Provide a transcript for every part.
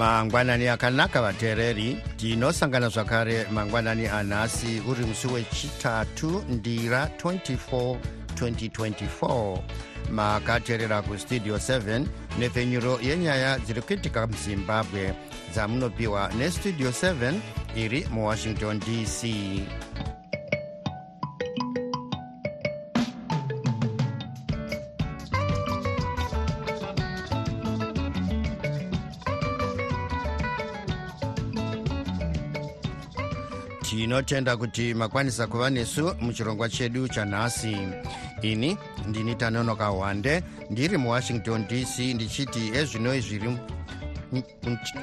mangwanani akanaka vateereri. Tinosangana zvakare mangwanani anhasi uri musi wechitatu ndira 24 2024 makateerera kustudio 7 nepfenyuro yenyaya dziri kuitika muzimbabwe. Dzamunopiwa nestudio 7 iri muwashington dc tinotenda kuti makwanisa kuva nesu muchirongwa chedu chanhasi. Ini ndini tanonoka hwande ndiri muwashington dc ndichiti ezvino zviri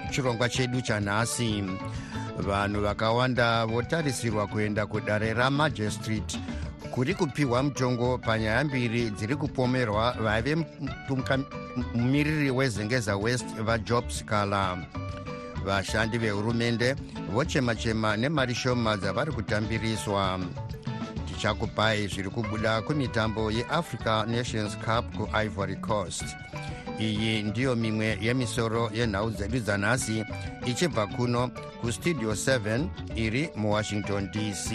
muchirongwa chedu chanhasi. Vanhu vakawanda votarisirwa kuenda kudare ramajistrate kuri kupiwa mutongo panyaya mbiri dziri kupomerwa vaive mumiriri wezengeza west vajob scala vashandi vehurumende vochema-chema nemari shoma dzavari kutambiriswa tichakupai zviri kubuda kumitambo yeafrica nations cup kuivory coast. Iyi ndiyo mimwe yemisoro yenhau dzedu dzanhasi ichibva kuno kustudio 7 iri muwashington dc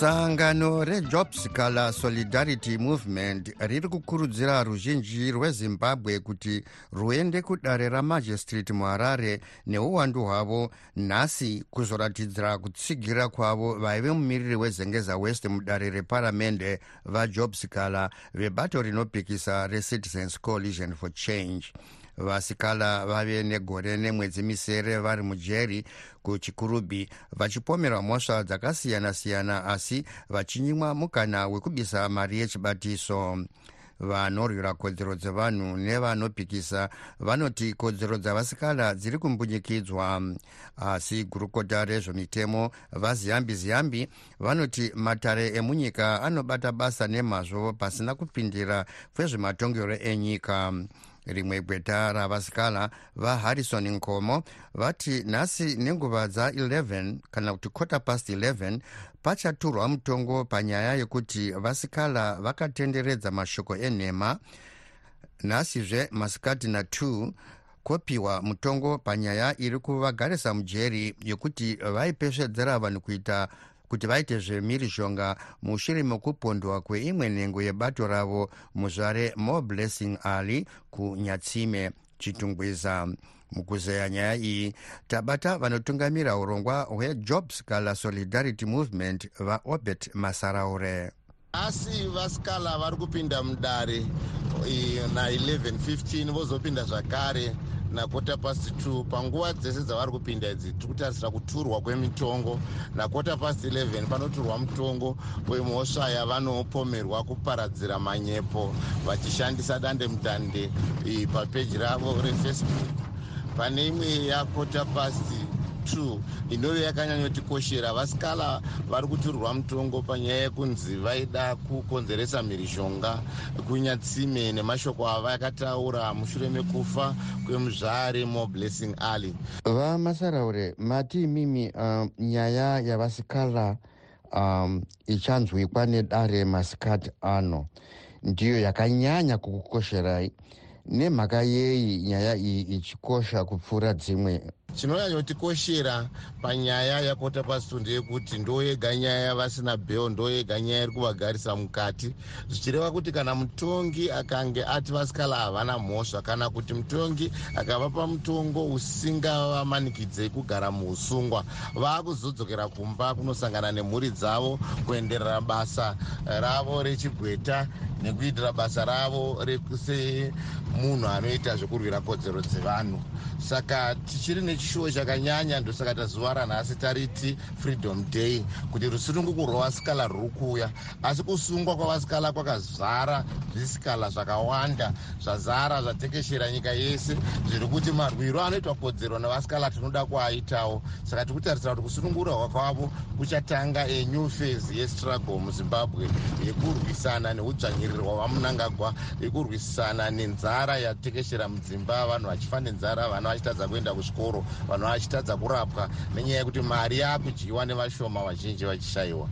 sangano rejobs kala solidarity movement riri kukurudzira ruzhinji rwezimbabwe kuti ruende kudare ramajistrate muharare neuwandu hwavo nhasi kuzoratidzira kutsigira kwavo vaive mumiriri wezengeza west mudare reparamende vajobs kala vebato rinopikisa recitizens coalition for change vasikala vave negore nemwedzi misere vari mujeri kuchikurubhi vachipomerwa mhosva dzakasiyana-siyana asi vachinyimwa mukana wekubisa mari yechibatiso. Vanorwira kodzero dzevanhu nevanopikisa vanoti kodzero dzavasikana dziri kumbunyikidzwa. Asi gurukota rezvemitemo vaziyambi ziyambi vanoti matare emunyika anobata basa nemazvo pasina kupindira kwezvematongero enyika rimwe gweta ravasikana vaharrison nkomo vati nhasi nenguva dza11 kana kuti kota past 11 pachaturwa mutongo panyaya yekuti vasikala vakatenderedza mashoko enhema. Nhasizve masikati na2 kopiwa mutongo panyaya iri kuvagarisa mujeri yekuti vaipesvedzera vanhu kuita kuti vaite zvemhirizhonga mushure mekupondwa kweimwe nhengo yebato ravo muzvare more blessing ali kunyatsime chitungwiza. Mukuzeya nyaya iyi tabata vanotungamira urongwa hwejobs kala solidarity movement vaobert masaraure. Asi vasikala vari kupinda mudare na1115 vozopinda zvakare nakota past 2 panguva dzese dzavari kupinda idzi tiri kutarisira kuturwa kwemitongo. Nakota past 11 panoturwa mutongo wemhosva yavanopomerwa kuparadzira manyepo vachishandisa dande mutande papeji ravo refacebook. Pane imwe yakota past 2 inove yakanyanyotikoshera vasikala vari kuturwa mutongo panyaya yekunzi vaida kukonzeresa mhirishonga kunyatsime nemashoko ava yakataura mushure mekufa kwemuzvare mo blessing alley vamasaraure mati imimi uh, nyaya yavasikala um, ichanzwikwa nedare masikati ano ndiyo yakanyanya kukukosherai nemhaka yei nyaya iyi ichikosha kupfuura dzimwe chinonyanyotikoshera panyaya yakota pasto ndeyekuti ndo yega nyaya yavasina bheo ndo yega nyaya iri kuvagarisa mukati. Zvichireva kuti kana mutongi akange ati vasikala havana mhosva kana kuti mutongi akavapa mutongo usingavamanikidzei kugara muusungwa vaakuzodzokera kumba kunosangana nemhuri dzavo kuenderera basa ravo rechigweta nekuitira basa ravo semunhu anoita zvekurwira kodzero dzevanhu. Saka tichiri nechishuwo chakanyanya ndosaka tazuva ranhasi tariti freedom day kuti rusununguko rwevasikala rwuri kuuya asi kusungwa kwavasikala kwakazara zvisikala zvakawanda zvazara zvatekeshera nyika yese zviri kuti marwiro anoitwa kodzero nevasikala tinoda kuaitawo. Saka tiri kutarisira kuti kusunungura kwavo kuchatanga enew phase yestruggle muzimbabwe yekurwisana neudzvanyiriri hwavamunangagwa yekurwisana nenzara yatekeshera mudzimba vanhu vachifa nenzara vana vachitadza kuenda kuzvikoro vanhu vachitadza kurapwa nenyaya yekuti mari yaakudyiwa nevashoma vazhinji vachishayiwa.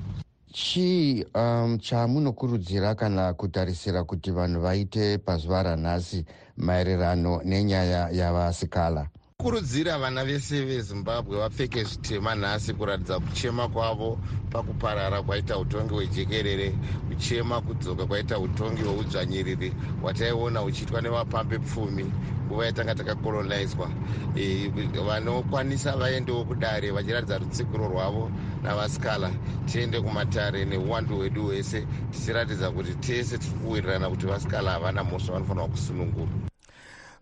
Chii um, chamunokurudzira kana kutarisira kuti vanhu vaite pazuva ranhasi maererano nenyaya yavasikala kurudzira vana vese vezimbabwe vapfeke zvitema nhasi kuratidza kuchema kwavo pakuparara kwaita utongi hwejekerere kuchema kudzoka kwaita utongi hweudzvanyiriri hwataiona huchiitwa nevapambe pfumi nguva yatanga takakolonizwa. E, vanokwanisa vaendewo kudare vachiratidza rutsigiro rwavo navasikala tiende kumatare neuwandu hwedu hwese tichiratidza kuti tese tiri kuwirirana kuti vasikala havana mhosva vanofanirwa kusunungurwa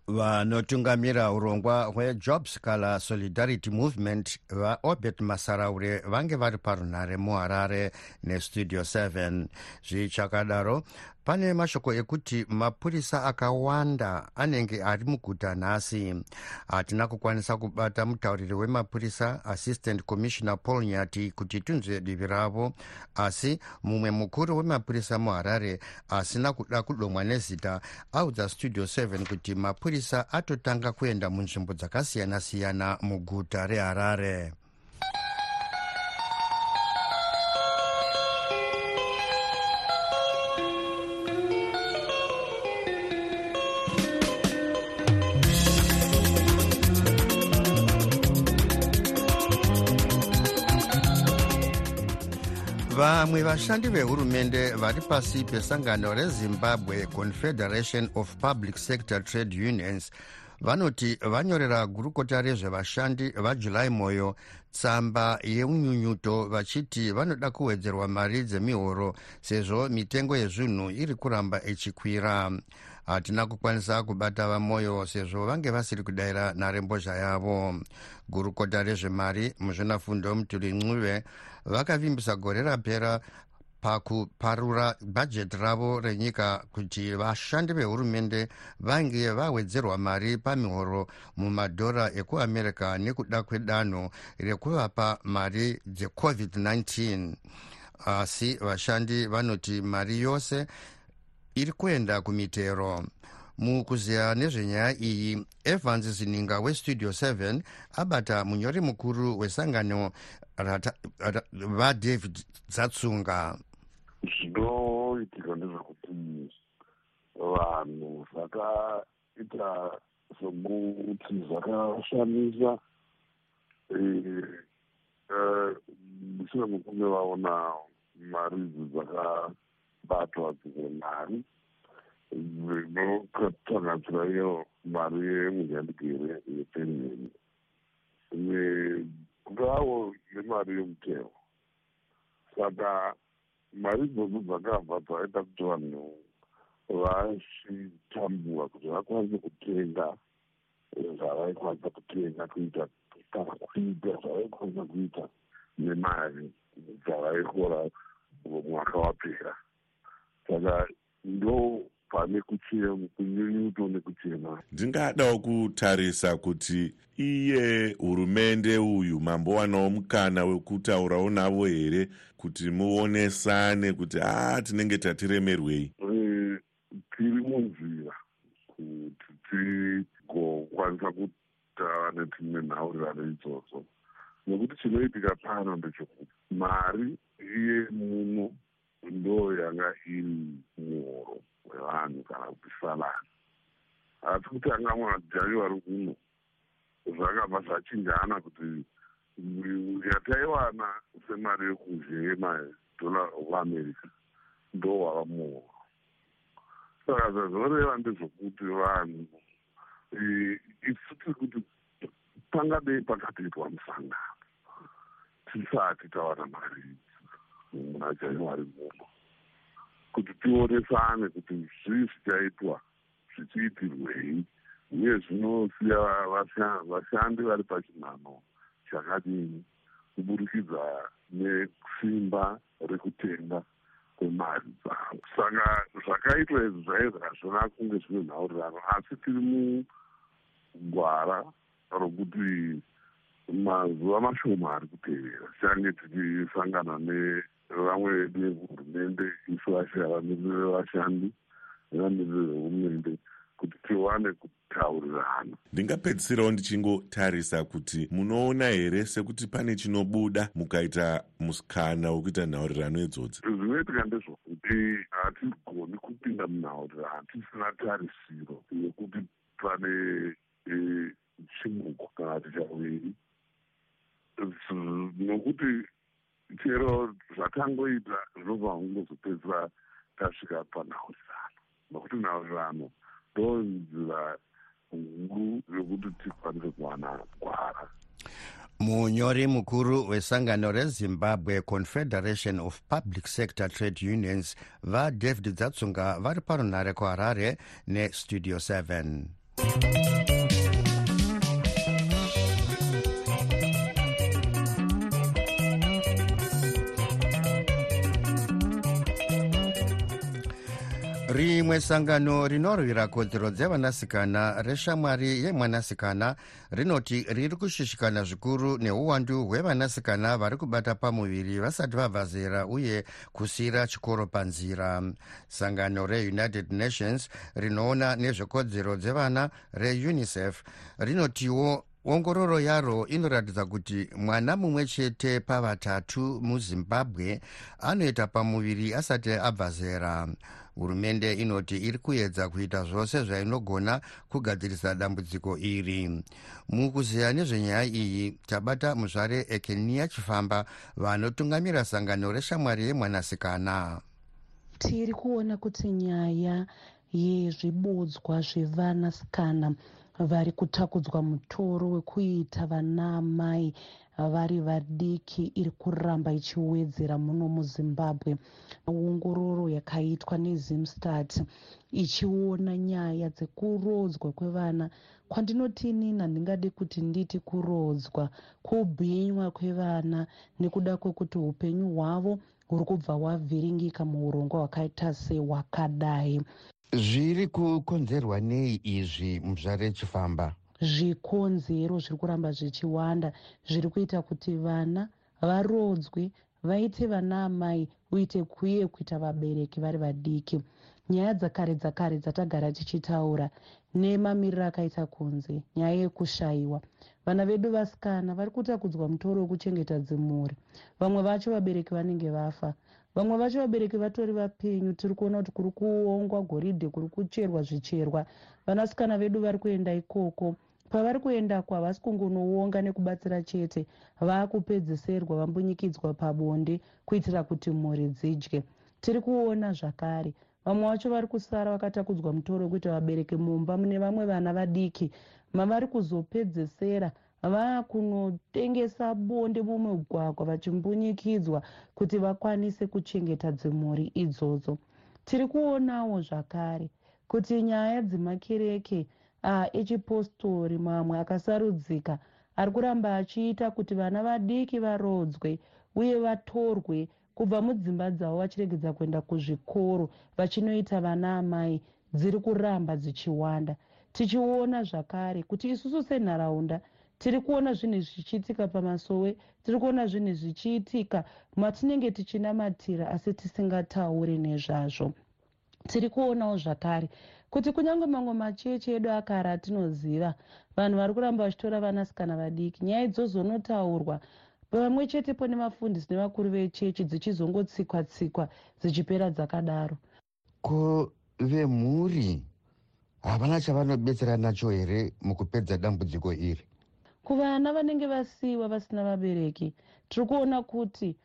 vanotungamira urongwa hwejobs kala solidarity movement vaobert masaraure vange vari parunhare muharare nestudio 7 zvichakadaro pane mashoko ekuti mapurisa akawanda anenge ari muguta nhasi. Hatina kukwanisa kubata mutauriri wemapurisa assistant commissioner paul nyati kuti tunzwe divi ravo. Asi mumwe mukuru wemapurisa muharare asina kuda kudomwa nezita audza studio 7 kuti mapurisa atotanga kuenda munzvimbo dzakasiyana-siyana muguta reharare vamwe vashandi vehurumende vari pasi pesangano rezimbabwe confederation of public sector trade unions vanoti vanyorera gurukota rezvevashandi vajulai moyo tsamba yeunyunyuto vachiti vanoda kuwedzerwa mari dzemihoro sezvo mitengo yezvinhu iri kuramba ichikwira. Hatina kukwanisa kubata vamwoyo sezvo vange vasiri kudayira nharembozha yavo. Gurukota rezvemari muzvinafundo mutuli ncuve vakavimbisa gore rapera pakuparura bhajeti ravo renyika kuti vashandi vehurumende vange vawedzerwa mari pamihoro mumadhora ekuamerica nekuda kwedanho rekuvapa mari dzecovid-19 asi vashandi vanoti mari yose iri kuenda kumitero mukuziya nezvenyaya iyi evans zininga westudio 7 abata munyori mukuru wesangano vadavid dzatsunga zvinoitika ndezvekuti vanhu zvakaita sekuti zvakashamisa mushure mekunge vaona mari idzi dzakabatwa dzimwe mari dzinotanganisira iyo mari ni yepenheni ngavo nemari yemutero saka mari idzodzo dzakabva dzaita kuti vanhu vachitambura kuti vakwanise kutenga zvavaikwanisa kutenga kuita kana kuita zvavaikwanisa kuita nemari dzavaikora mwaka wapera saka ndo pane kunyunyuto nekuchema ndingadawo kutarisa kuti iye hurumende uyu mambowanawo mukana wekutaurawo navo here kuti muonesane kuti a tinenge tatiremerwei. Tiri munzira kuti tigokwanisa kutava netimwe nhaurirano idzodzo nekuti chinoitika pano ndechekuti mari yemuno ndo yanga iri muhoro wevanhu kana kuti salari asi kuti anga madhari vari kuno. Zvakabva zvachinjana kuti yataiwana semari yekuzhe yemadhora oamerica ndo wava muhoro saka zvazvoreva ndezvokuti vanhu isu tiri kuti pangadei pakatoitwa musangano tisati tawana mari muna january muno kuti tionesane kuti zvii zvichaitwa zvichiitirwei. Uye zvinosiya vashandi vari pachinhano chakadini kuburikidza nesimba rekutenga kwemari dzavo. Saka zvakaitwa izvi zvaizvi hazvina kunge zvine nhaurirano asi tiri mugwara rokuti mazuva mashoma ari kutevera tichange tichisangana nevamwe vedu vehurumende isu vashavamiriri vevashandi nevamiriri vehurumende kuti tiwane kutaurirana ndingapedzisirawo ndichingotarisa kuti munoona here sekuti pane chinobuda mukaita musikana wekuita nhaurirano idzodzi zvinoitika ndezvokuti hatigoni kupinda munhaurirano tisina tarisiro yekuti pane e, chimuko kana kuti chaviri nokuti chero zvatangoita zvinobva kungozopedzisa tasvika panhaurirano nokuti nhaurirano ndo nzira huru yokuti tikwanise kuwana gwara. Munyori mukuru wesangano rezimbabwe confederation of public sector trade unions vadavid dzatsunga vari parunhare kuharare nestudio 7 rimwe sangano rinorwira kodzero dzevanasikana reshamwari yemwanasikana rinoti riri kushushikana zvikuru neuwandu hwevanasikana vari kubata pamuviri vasati vabva zera uye kusiyira chikoro panzira. Sangano reunited nations rinoona nezvekodzero dzevana reunicef rinotiwo ongororo yaro inoratidza kuti mwana mumwe chete pavatatu muzimbabwe anoita pamuviri asati abva zera hurumende inoti iri kuedza kuita zvose zvainogona kugadzirisa dambudziko iri. Mukuziya nezvenyaya iyi tabata muzvare ekenia chifamba vanotungamira sangano reshamwari yemwanasikana. Tiri kuona kuti nyaya yezvibodzwa zvevanasikana vari kutakudzwa mutoro wekuita vanaamai vari vadiki iri kuramba ichiwedzera muno muzimbabwe. Ongororo yakaitwa nezimstat ichiona nyaya dzekurodzwa kwevana. Kwandinotinini handingadi kuti nditi kurodzwa kubhinywa kwevana nekuda kwekuti upenyu hwavo huri kubva hwavhiringika muurongwa hwakaita sehwakadai zviri kukonzerwa nei izvi muzvare chifamba zvikonzero zviri kuramba zvichiwanda. Zviri kuita kuti vana varodzwe vaite vana amai uite uye kuita vabereki vari vadiki. Nyaya dzakare dzakare dzatagara tichitaura nemamiriro akaita kunze nyaya yekushayiwa. Vana vedu vasikana vari kutakudzwa mutoro wekuchengeta dzimhuri vamwe vacho vabereki vanenge vafa. Vamwe vacho vabereki vatori vapenyu tiri kuona kuti kuri kuongwa goridhe kuri kucherwa zvicherwa. Vanasikana vedu vari kuenda ikoko pavari kuendako havasi kungonoonga nekubatsira chete vaakupedzeserwa vambunyikidzwa pabonde kuitira kuti mhuri dzidye. Tiri kuona zvakare. Vamwe vacho vari kusara vakatakudzwa mutoro wekuti vabereke mumba mune vamwe vana vadiki. Mavari kuzopedzesera vaakunotengesa bonde mumugwagwa vachimbunyikidzwa kuti vakwanise kuchengeta dzimhuri idzodzo. Tiri kuonawo zvakare kuti nyaya dzemakereke echipostori mamwe akasarudzika. Ari kuramba achiita kuti vana vadiki varodzwe uye vatorwe kubva mudzimba dzavo vachiregedza kuenda kuzvikoro vachinoita vana amai dziri kuramba dzichiwanda. Tichiona zvakare kuti isusu senharaunda tiri kuona zvinhu zvichiitika pamasowe tiri kuona zvinhu zvichiitika matinenge tichinamatira asi tisingatauri nezvazvo. Tiri kuonawo zvakare kuti kunyange mamwe machechi edu akara atinoziva vanhu vari kuramba vachitora vanasikana vadiki nyaya idzozonotaurwa pamwe chetepo nemafundisi nevakuru vechechi dzichizongotsikwa tsikwa dzichipera dzakadaro. Ko vemhuri havana chavanobetsera nacho here mukupedza dambudziko iri? Kuvana vanenge vasiyiwa vasina vabereki tiri kuona kuti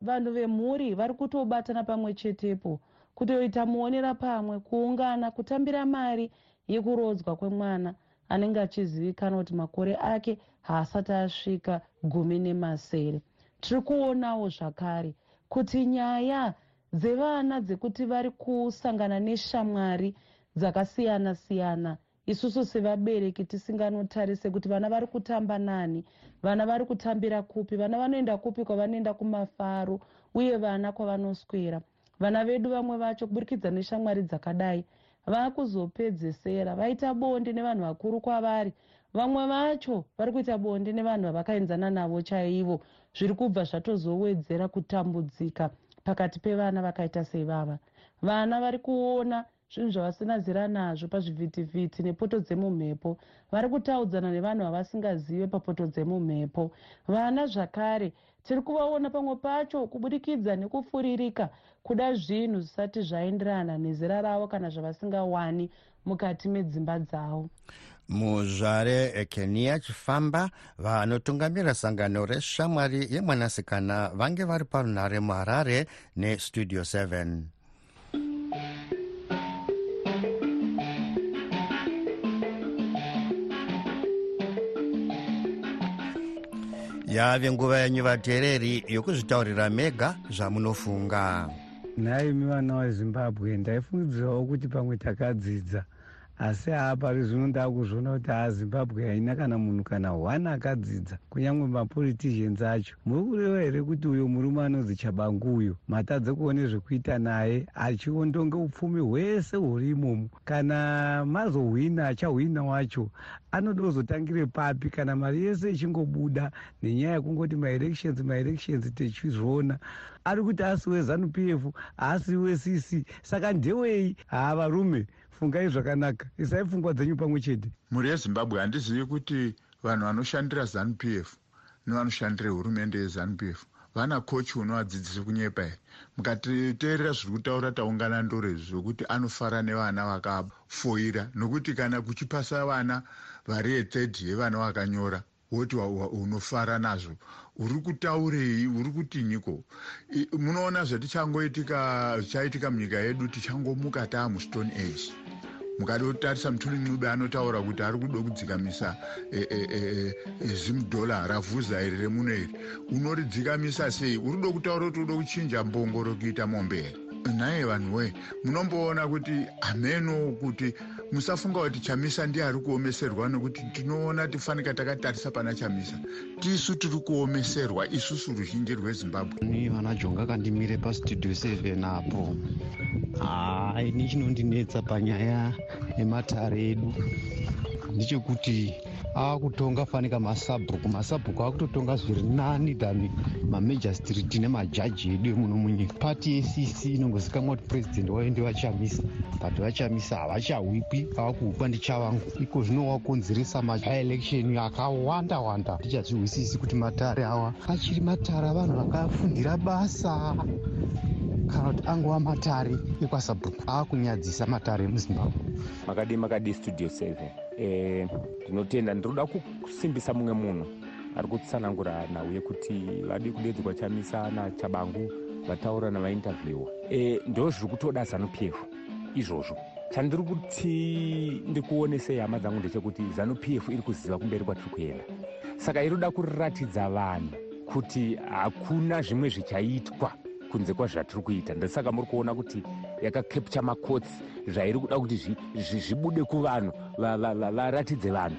vanhu vemhuri vari kutobatana pamwe chetepo kutoita muonera pamwe kuungana kutambira mari yekurodzwa kwemwana anenge achizivikanwa kuti makore ake haasati asvika gumi nemasere. Tiri kuonawo zvakare kuti nyaya dzevana dzekuti vari kusangana neshamwari dzakasiyana siyana isusu sevabereki tisinganotarise kuti vana vari kutamba nani vana vari kutambira kupi vana vanoenda kupi kwavanoenda kumafaro uye vana kwavanoswera vana vedu vamwe vacho kuburikidza neshamwari dzakadai vaakuzopedzesera vaita bonde nevanhu vakuru kwavari. Vamwe vacho vari kuita bonde nevanhu vavakaenzana navo chaivo zviri kubva zvatozowedzera kutambudzika pakati pevana vakaita sevava. Vana vari kuona zvinhu zvavasina zira nazvo pazvivhitivhiti nepoto dzemumhepo. Vari kutaudzana nevanhu vavasingazive papoto dzemumhepo. Vana zvakare tiri kuvaona pamwe pacho kubudikidza nekufuririka kuda zvinhu zvisati zvaenderana nezera ravo kana zvavasingawani mukati medzimba dzavo. Muzvare ekenia chifamba vanotungamira sangano reshamwari yemwanasikana vange vari parunhare muharare nestudio 7 yave nguva yenyu vateereri yokuzvitaurira mega zvamunofunga. Nhai imi vana vezimbabwe ndaifungidzirawo kuti pamwe takadzidza asi haapari zvino ndaakuzviona kuti hazimbabwe haina kana munhu kana one akadzidza kunyange mapoliticians acho. Muri kureva here kuti uyo murume anonzi chabangu uyo matadze kuone zvekuita naye achiondonge upfumi hwese huri imomo. Kana mazohwina achahwina wacho anoda kuzotangire papi. Kana mari yese ichingobuda nenyaya yekungoti maelections maelections techizviona ari kuti asi wezanup f haasi wecc saka ndewei? Haa varume fungai zvakanaka. Isai pfungwa dzenyu pamwe chete. Mhuri yezimbabwe handizivi kuti vanhu vanoshandira zanup f nevanoshandira hurumende yezanup f. Vana kochi unovadzidzisa kunyepa here? Mukatiteerera zviri kutaura taungana ndore zvokuti anofara nevana vakafoira. Nokuti kana kuchipasa vana vari yethird yevana vakanyora woti unofara nazvo. Uri kutaurei uri kutinyiko munoona zvatichangoitika zvichaitika munyika yedu tichangomuka taamustone age mukada kutarisa mutuni ncube anotaura kuti ari kuda kudzikamisa zimudhola ravhuza iri remuno iri. Unoridzikamisa sei? Uri kuda kutaura kuti uda kuchinja mbongoro kuita mombe? Here nhaye vanhu wee munomboona kuti hameno kuti musafunga kuti chamisa ndiye ari kuomeserwa nekuti tinoona tifanika takatarisa pana chamisa. Tisu tiri kuomeserwa isusu ruzhinji rwezimbabwe. Ni vana jonga kandimire pastudio 7 apo. Hai ni chinondinetsa panyaya yematare edu. Ndechekuti akutonga fanika masabhuku masabhuku akutotonga zviri nani than mamajor street nemajaji edu emuno munyika pati yecc inongozikamwa kuti purezidendi wayo ndevachamisa but vachamisa havachahwikwi avakuhwikwa ndichavangu. Iko zvino wakonzeresa maelection akawanda wanda. Tichazvihwisisi kuti matare awa. Achiri matare avanhu vakafundira basa kana kuti angova matare ekwasabhuku aakunyadzisa matare emuzimbabwe. Makadi makadi studio 7 ndinotenda ndinoda kusimbisa mumwe munhu. Ari kutsanangura nauye kuti vadi kudedzerwa chamisa nachabangu vataura navainterviewa e, ndo zviri kutoda zanup f. Izvozvo chandiri kuti ndikuonesei hama dzangu ndechekuti zanup f iri kuziva kumberi kwatiri kuenda. Saka iri kuda kuriratidza vanhu kuti hakuna zvimwe zvichaitwa kunze kwazvatiri kuita. Ndosaka muri kuona kuti yakakepcha makotsi zvairi kuda kuti zvibude kuvanhu varatidze vanhu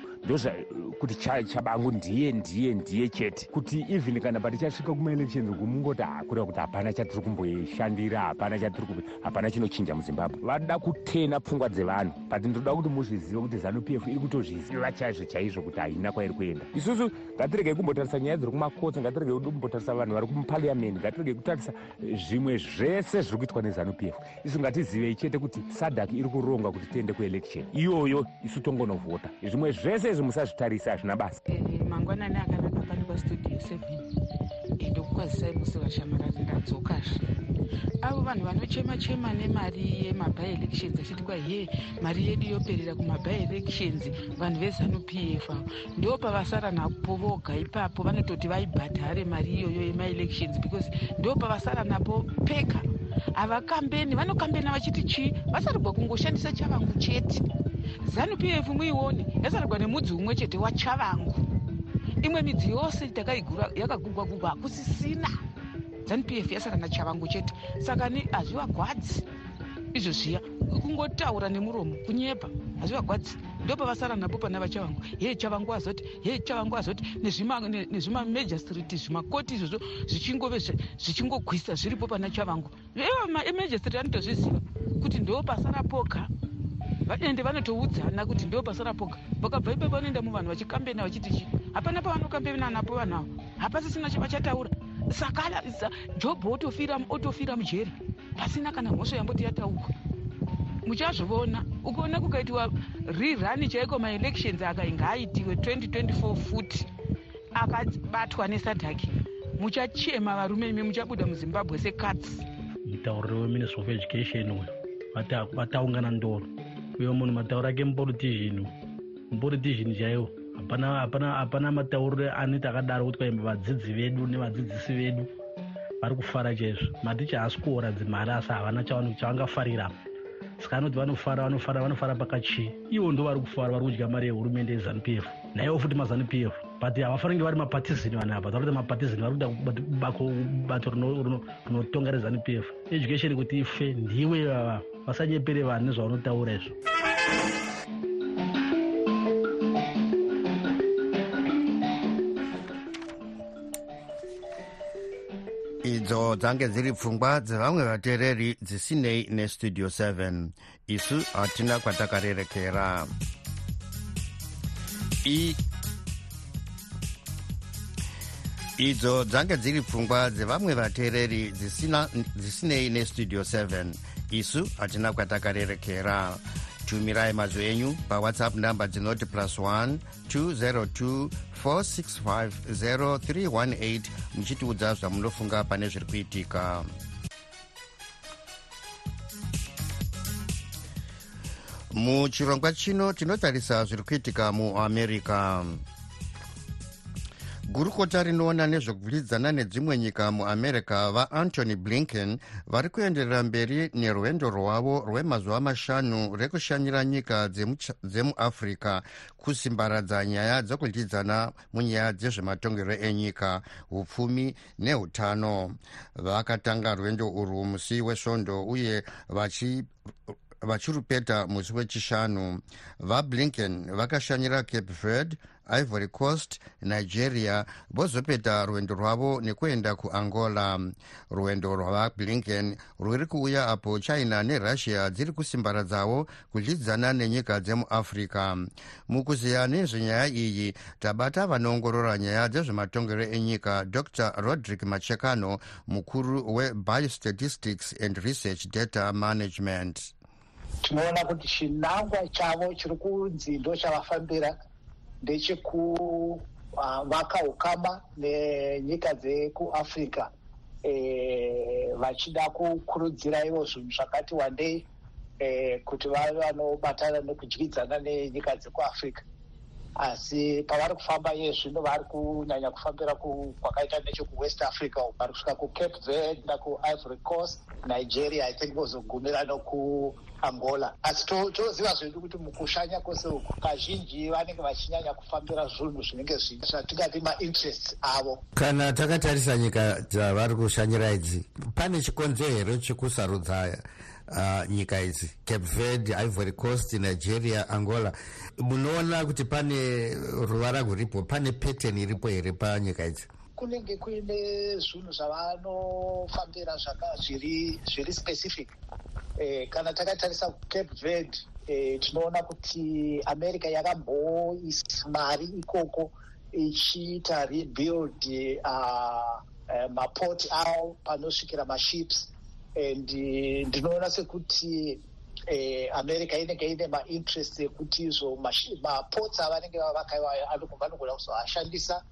ndokuti chabangu ndiye ndiye ndiye chete. Kuti even kana patichasvika kumaelections kumungoti hakureva kuti hapana chatiri kumboishandira hapana chatiri hapana chinochinja muzimbabwe. Vada kutena pfungwa dzevanhu. But ndoda kuti muzvizive kuti zanup f iri kutozviziva chaizvo chaizvo kuti haina kwairi kuenda. Isusu ngatiregei kumbotarisa nyaya dziri kumakotsi ngatiregei kumbotarisa vanhu vari kumupariamendi ngatiregei kutarisa zvimwe zvese zviri kuitwa nezanup f. Isu ngatizivei chete kuti sadak iri kuronga kuti tiende kuelection. Iyoyo isu tongonovhota zvimwe zvese izvi musazvitarisa hazvina basa. Mangwanani akanaka pano pastudio 7 ndokukwazisai musi vashamarari ndadzokazve avo vanhu vanochema chema nemari yemabielections achiti kwa ye mari yedu yoperera kumabielections vanhu vezanup f avo. Ndo pavasara napo voga ipapo vanototi vaibhadhare mari iyoyo yemaelections because ndo pavasara napo peka havakambeni vanokambena vachiti chii vasarigwa kungoshandisa chavangu chete zanup f muione yasarigwa nemudzi umwe chete wachavangu imwe midzi yose takaigura yakagurwa gurwa hakusisina. Zanup f yasara nachavangu chete. Saka ni hazvivagwadzi izvo zviya kungotaura nemuromo kunyepa hazvivagwadzi ndopavasara napo pana vachavangu. Ye chavangu azoti ye chavangu azoti nezvimamajor street zvimakoti izvozvo zvichingove zvichingogwisa zviripo pana chavangu. Street anotozviziva kuti ndo pasara poka ende vanotoudzana kuti ndo pasara poka vakabva ipapo vanoenda muvanhu vachikambena vachiti chi hapana pavanokambena napo vanhu avo. Hapasisina chavachataura saka jobho otofira mujeri. Pasina kana mhosva yamboti yataurwa. Muchazviona ukaona kukaitiwa rirani chaiko maelections akainga aitiwe 2024 futi akabatwa nesadhaki. Muchachema varume imi muchabuda muzimbabwe secats mutauriri weministry of education uyu vataungana ndoro uyo munhu matauro ake mupolitician mupolitician chaiwo hapana matauriro anoita akadaro kuti kwaimba vadzidzi vedu nevadzidzisi vedu vari kufara chaizvo. Maticha haasi kuoradzi mari asi havana chavangafarira. Saka anoti vanofara vanofara vanofara pakachii ivo ndo vari kufara vari kudya mari yehurumende yezanup f. Naivo futi mazanup f. But havafanirenge vari mapatizini vanhu ava takuti mapatizini vari kuda bato rinotonga rezanup f. Education kuti ife ndiwe vava vasanyepere vanhu nezvavanotaura izvo. Idzo dzange dziri pfungwa dzevamwe vateereri dzisinei nestudio 7 isu hatina kwatakarerekera. Idzo dzange dziri pfungwa dzevamwe vateereri dzisinei nestudio 7 isu hatina kwatakarerekera. Tumirai mazwi enyu pawhatsapp namba dzinoti plus 1 202 465 0318 muchitiudza zvamunofunga pane zviri kuitika. Muchirongwa chino tinotarisa zviri kuitika muamerica gurukota rinoona nezvekuvhidzana nedzimwe nyika muamerica vaantony blinken vari kuenderera mberi nerwendo rwavo rwemazuva mashanu rekushanyira nyika dzemuafrica kusimbaradza nyaya dzekudyidzana munyaya dzezvematongero enyika upfumi neutano vakatanga rwendo urwu musi wesvondo uye vachi vachirupeta musi wechishanu. Vablinken vakashanyira cape verde ivory coast nigeria vozopeta rwendo rwavo nekuenda kuangola. Rwendo rwavablinken rwuri kuuya apo china nerussia dziri kusimbaradzawo kudyidzana nenyika dzemuafrica mukuziya nezvenyaya iyi tabata vanoongorora nyaya dzezvematongero enyika dr roderick machekano mukuru webiostatistics and research data management. Tinoona kuti chinangwa chavo chiri kunzi ndo chavafambira ndechekuvaka uh, ukama nenyika dzekuafrica e, vachida kukurudzira ivo zvinhu zvakati wandei e, kuti vave vanobatana nekudyidzana nenyika dzekuafrica asi pavari kufamba iye zvino vari kunyanya kufambira kwakaita nechekuwest africa vari kusvika kucape verde nakuivory coast nigeria i think vozogumira nokuangola asi toziva zvedu kuti mukushanya kwose uku kazhinji vanenge vachinyanya kufambira zvinhu zvinenge zvatingati mainterests avo. Kana takatarisa nyika dzavari kushanyira idzi pane chikonzo here chekusarudza uh, nyika idzi. Cape verde ivory coast nigeria angola. Munoona kuti pane ruvara rwuripo pane pattern iripo here panyika idzi? Kunenge kuine zvinhu zvavanofambira zviri zviri specific. Eh, kana takatarisa kucape verde eh, tinoona kuti america yakamboisa mari ikoko ichiita rebuild uh, uh, mapoti avo panosvikira maships and ndinoona sekuti eh, america inenge ine mainterest ekuti izvo mapots avanenge vavakaiwayo vanogona kuzoashandisa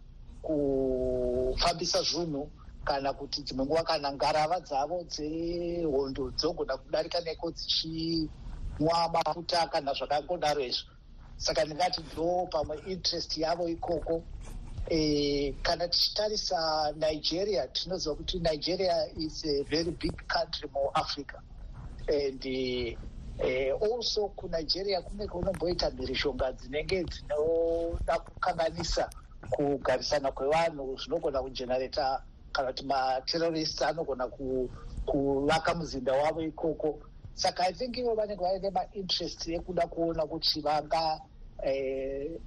kufambisa zvinhu kana kuti dzimwe nguva kana ngarava dzavo dzehondo dzogona kudarika neko dzichinwa mafuta kana zvakangodaro izvo. Saka ndingati ndo pamwe interest yavo ikoko Eh, kana tichitarisa nigeria tinoziva kuti nigeria is a very big country muafrica and uh, also kunigeria kune kunomboita mhirishonga dzinenge dzinoda kukanganisa kugarisana kwevanhu zvinogona kugenerata kana kuti materrorists anogona kuvaka muzinda wavo ikoko. Saka i think ivo vanenge vaine mainterest ekuda kuona kuti vanga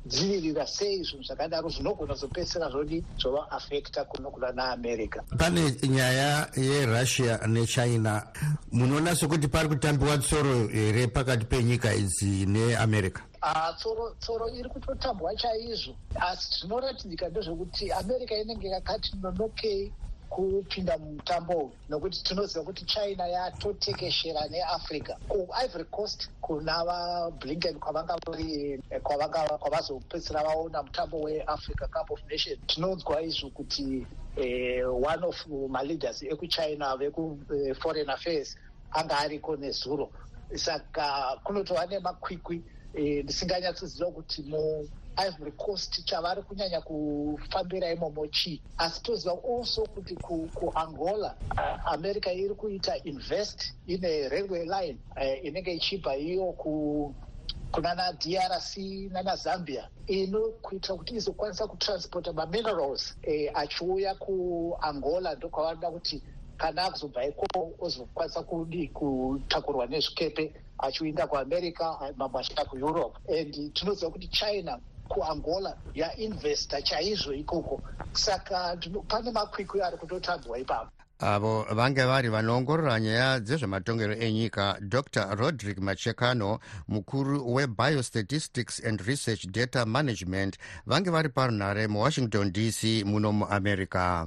dzivirira sei zvinhu zvakadaro zvinogona kuzopedzisira zvodi zvovaafecta kunokuna naamerica pane nyaya yerussia nechina munoona sekuti pari kutambiwa tsoro here pakati penyika idzi neamerica? Uh, tsoro tsoro iri kutotambwa chaizvo. Asi zvinoratidika ndezvekuti america inenge yakati nonokei kupinda mumutambo nokuti tinoziva kuti china yatotekeshera neafrica kuivory coast kuna vablinken kwavanga vari kwavazopedzisira vaona mutambo weafrica cup of nation tinonzwa izvo kuti eh, one of maleaders ekuchina vekuforeign affairs anga ariko nezuro. Saka kunotova nemakwikwi eh, ndisinganyatsoziva kuti muivory coast chavari kunyanya kufambira imomo chii asi toziva also kuti kuangola uh, america iri kuita invest ine railway line uh, inenge ichibva iyo ku kunana drc nanazambia inokuitira kuti izokwanisa kutransporta maminerals eh, achiuya kuangola ndokwavanoda kuti kana akuzobva iko ozokwanisa kudi kutakurwa nezvikepe achiinda kuamerica mamwe achienda kueurope and tinoziva kuti china kuangola yainvesta chaizvo ikoko. Saka pane makwikwi ari kutotambwa ipapo. Avo vange vari vanoongorora nyaya dzezvematongero enyika dr roderick machekano mukuru webiostatistics and research data management vange vari parunhare muwashington dc muno muamerica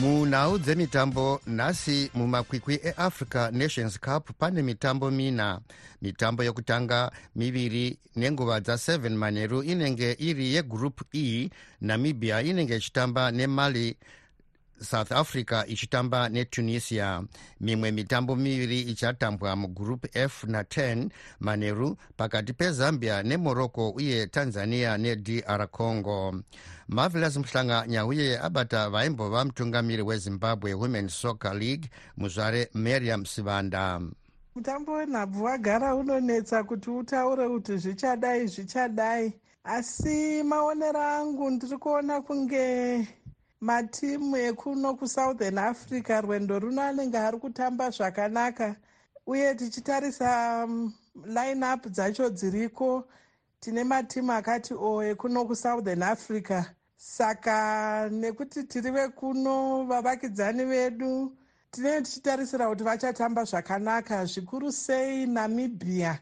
munhau dzemitambo nhasi mumakwikwi eafrica nations cup pane mitambo mina. Mitambo yekutanga miviri nenguva dza7 manheru inenge iri yegroup e namibia inenge ichitamba nemali south africa ichitamba netunisia. Mimwe mitambo miviri ichatambwa mugroup f na10 manheru pakati pezambia nemorocco uye tanzania nedr congo. Marvelous muhlanga nyauye abata vaimbova mutungamiri wezimbabwe women soccer league muzvare mariam sivanda mutambo wenhabvu wagara unonetsa kuti utaure kuti zvichadai zvichadai. Asi maonero angu ndiri kuona kunge matimu ekuno kusouthern africa rwendo runo anenge ari kutamba zvakanaka. Uye tichitarisa um, line up dzacho dziriko. Tine matimu akati o ekuno kusouthern africa. Saka nekuti tiri vekuno vavakidzani vedu tinenge tichitarisira kuti vachatamba zvakanaka. Zvikuru sei namibia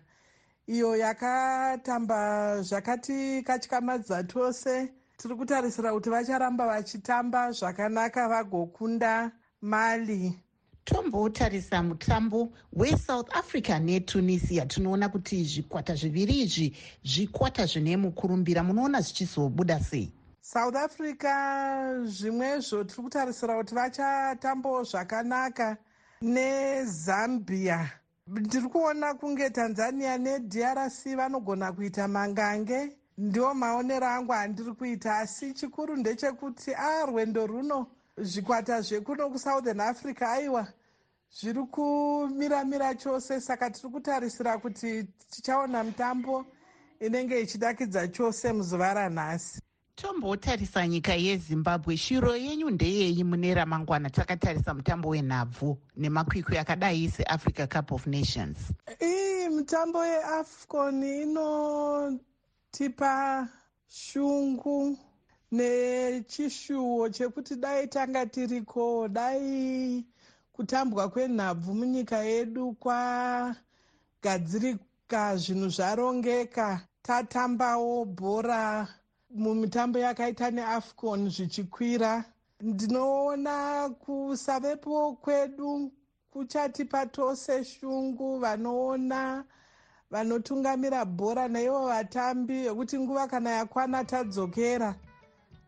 iyo yakatamba zvakatikatyamadza tose tiri kutarisira kuti vacharamba vachitamba zvakanaka vagokunda mali. Tombotarisa mutambo wesouth africa netunisia. Tinoona kuti zvikwata zviviri izvi zvikwata zvine mukurumbira munoona zvichizobuda sei. South africa zvimwezvo tiri kutarisira kuti vachatambawo zvakanaka nezambia. Ndiri kuona kunge tanzania nedrc vanogona kuita mangange ndiwo maonero angu andiri kuita asi chikuru ndechekuti a rwendo runo zvikwata zvekuno kusouthern africa aiwa zviri kumiramira chose. Saka tiri kutarisira kuti tichaona mutambo inenge ichidakidza chose muzuva ranhasi. Tombotarisa nyika yezimbabwe shiro yenyu ndeyei mune ramangwana takatarisa mutambo wenhabvu nemakwikwi akadai seafrica cup of nations? Ii mitambo yeafcon inotipa shungu nechishuwo chekuti dai tanga tiriko dai kutambwa kwenhabvu munyika yedu kwagadzirika zvinhu zvarongeka. Tatambawo bhora mumitambo yakaita neafcon zvichikwira. Ndinoona kusavepo kwedu kuchatipa tose shungu vanoona vanotungamira bhora naivo vatambi vekuti nguva kana yakwana tadzokera.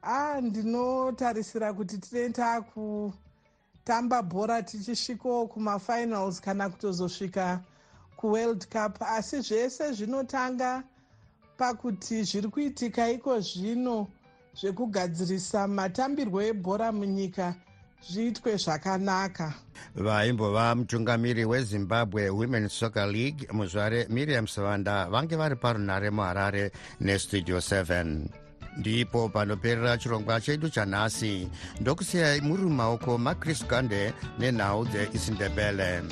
A ndinotarisira kuti tinee taakutamba bhora tichisvikawo kumafinals kana kutozosvika kuworld cup. Asi zvese zvinotanga pakuti zviri kuitika iko zvino zvekugadzirisa matambirwo ebhora munyika zviitwe zvakanaka. Vaimbova mutungamiri wezimbabwe women soccer league muzvare miriam savanda vange vari parunhare muharare nestudio 7 ndipo panoperera chirongwa chedu chanhasi ndokusiyai muri mumaoko macris gande nenhau dzeisindebele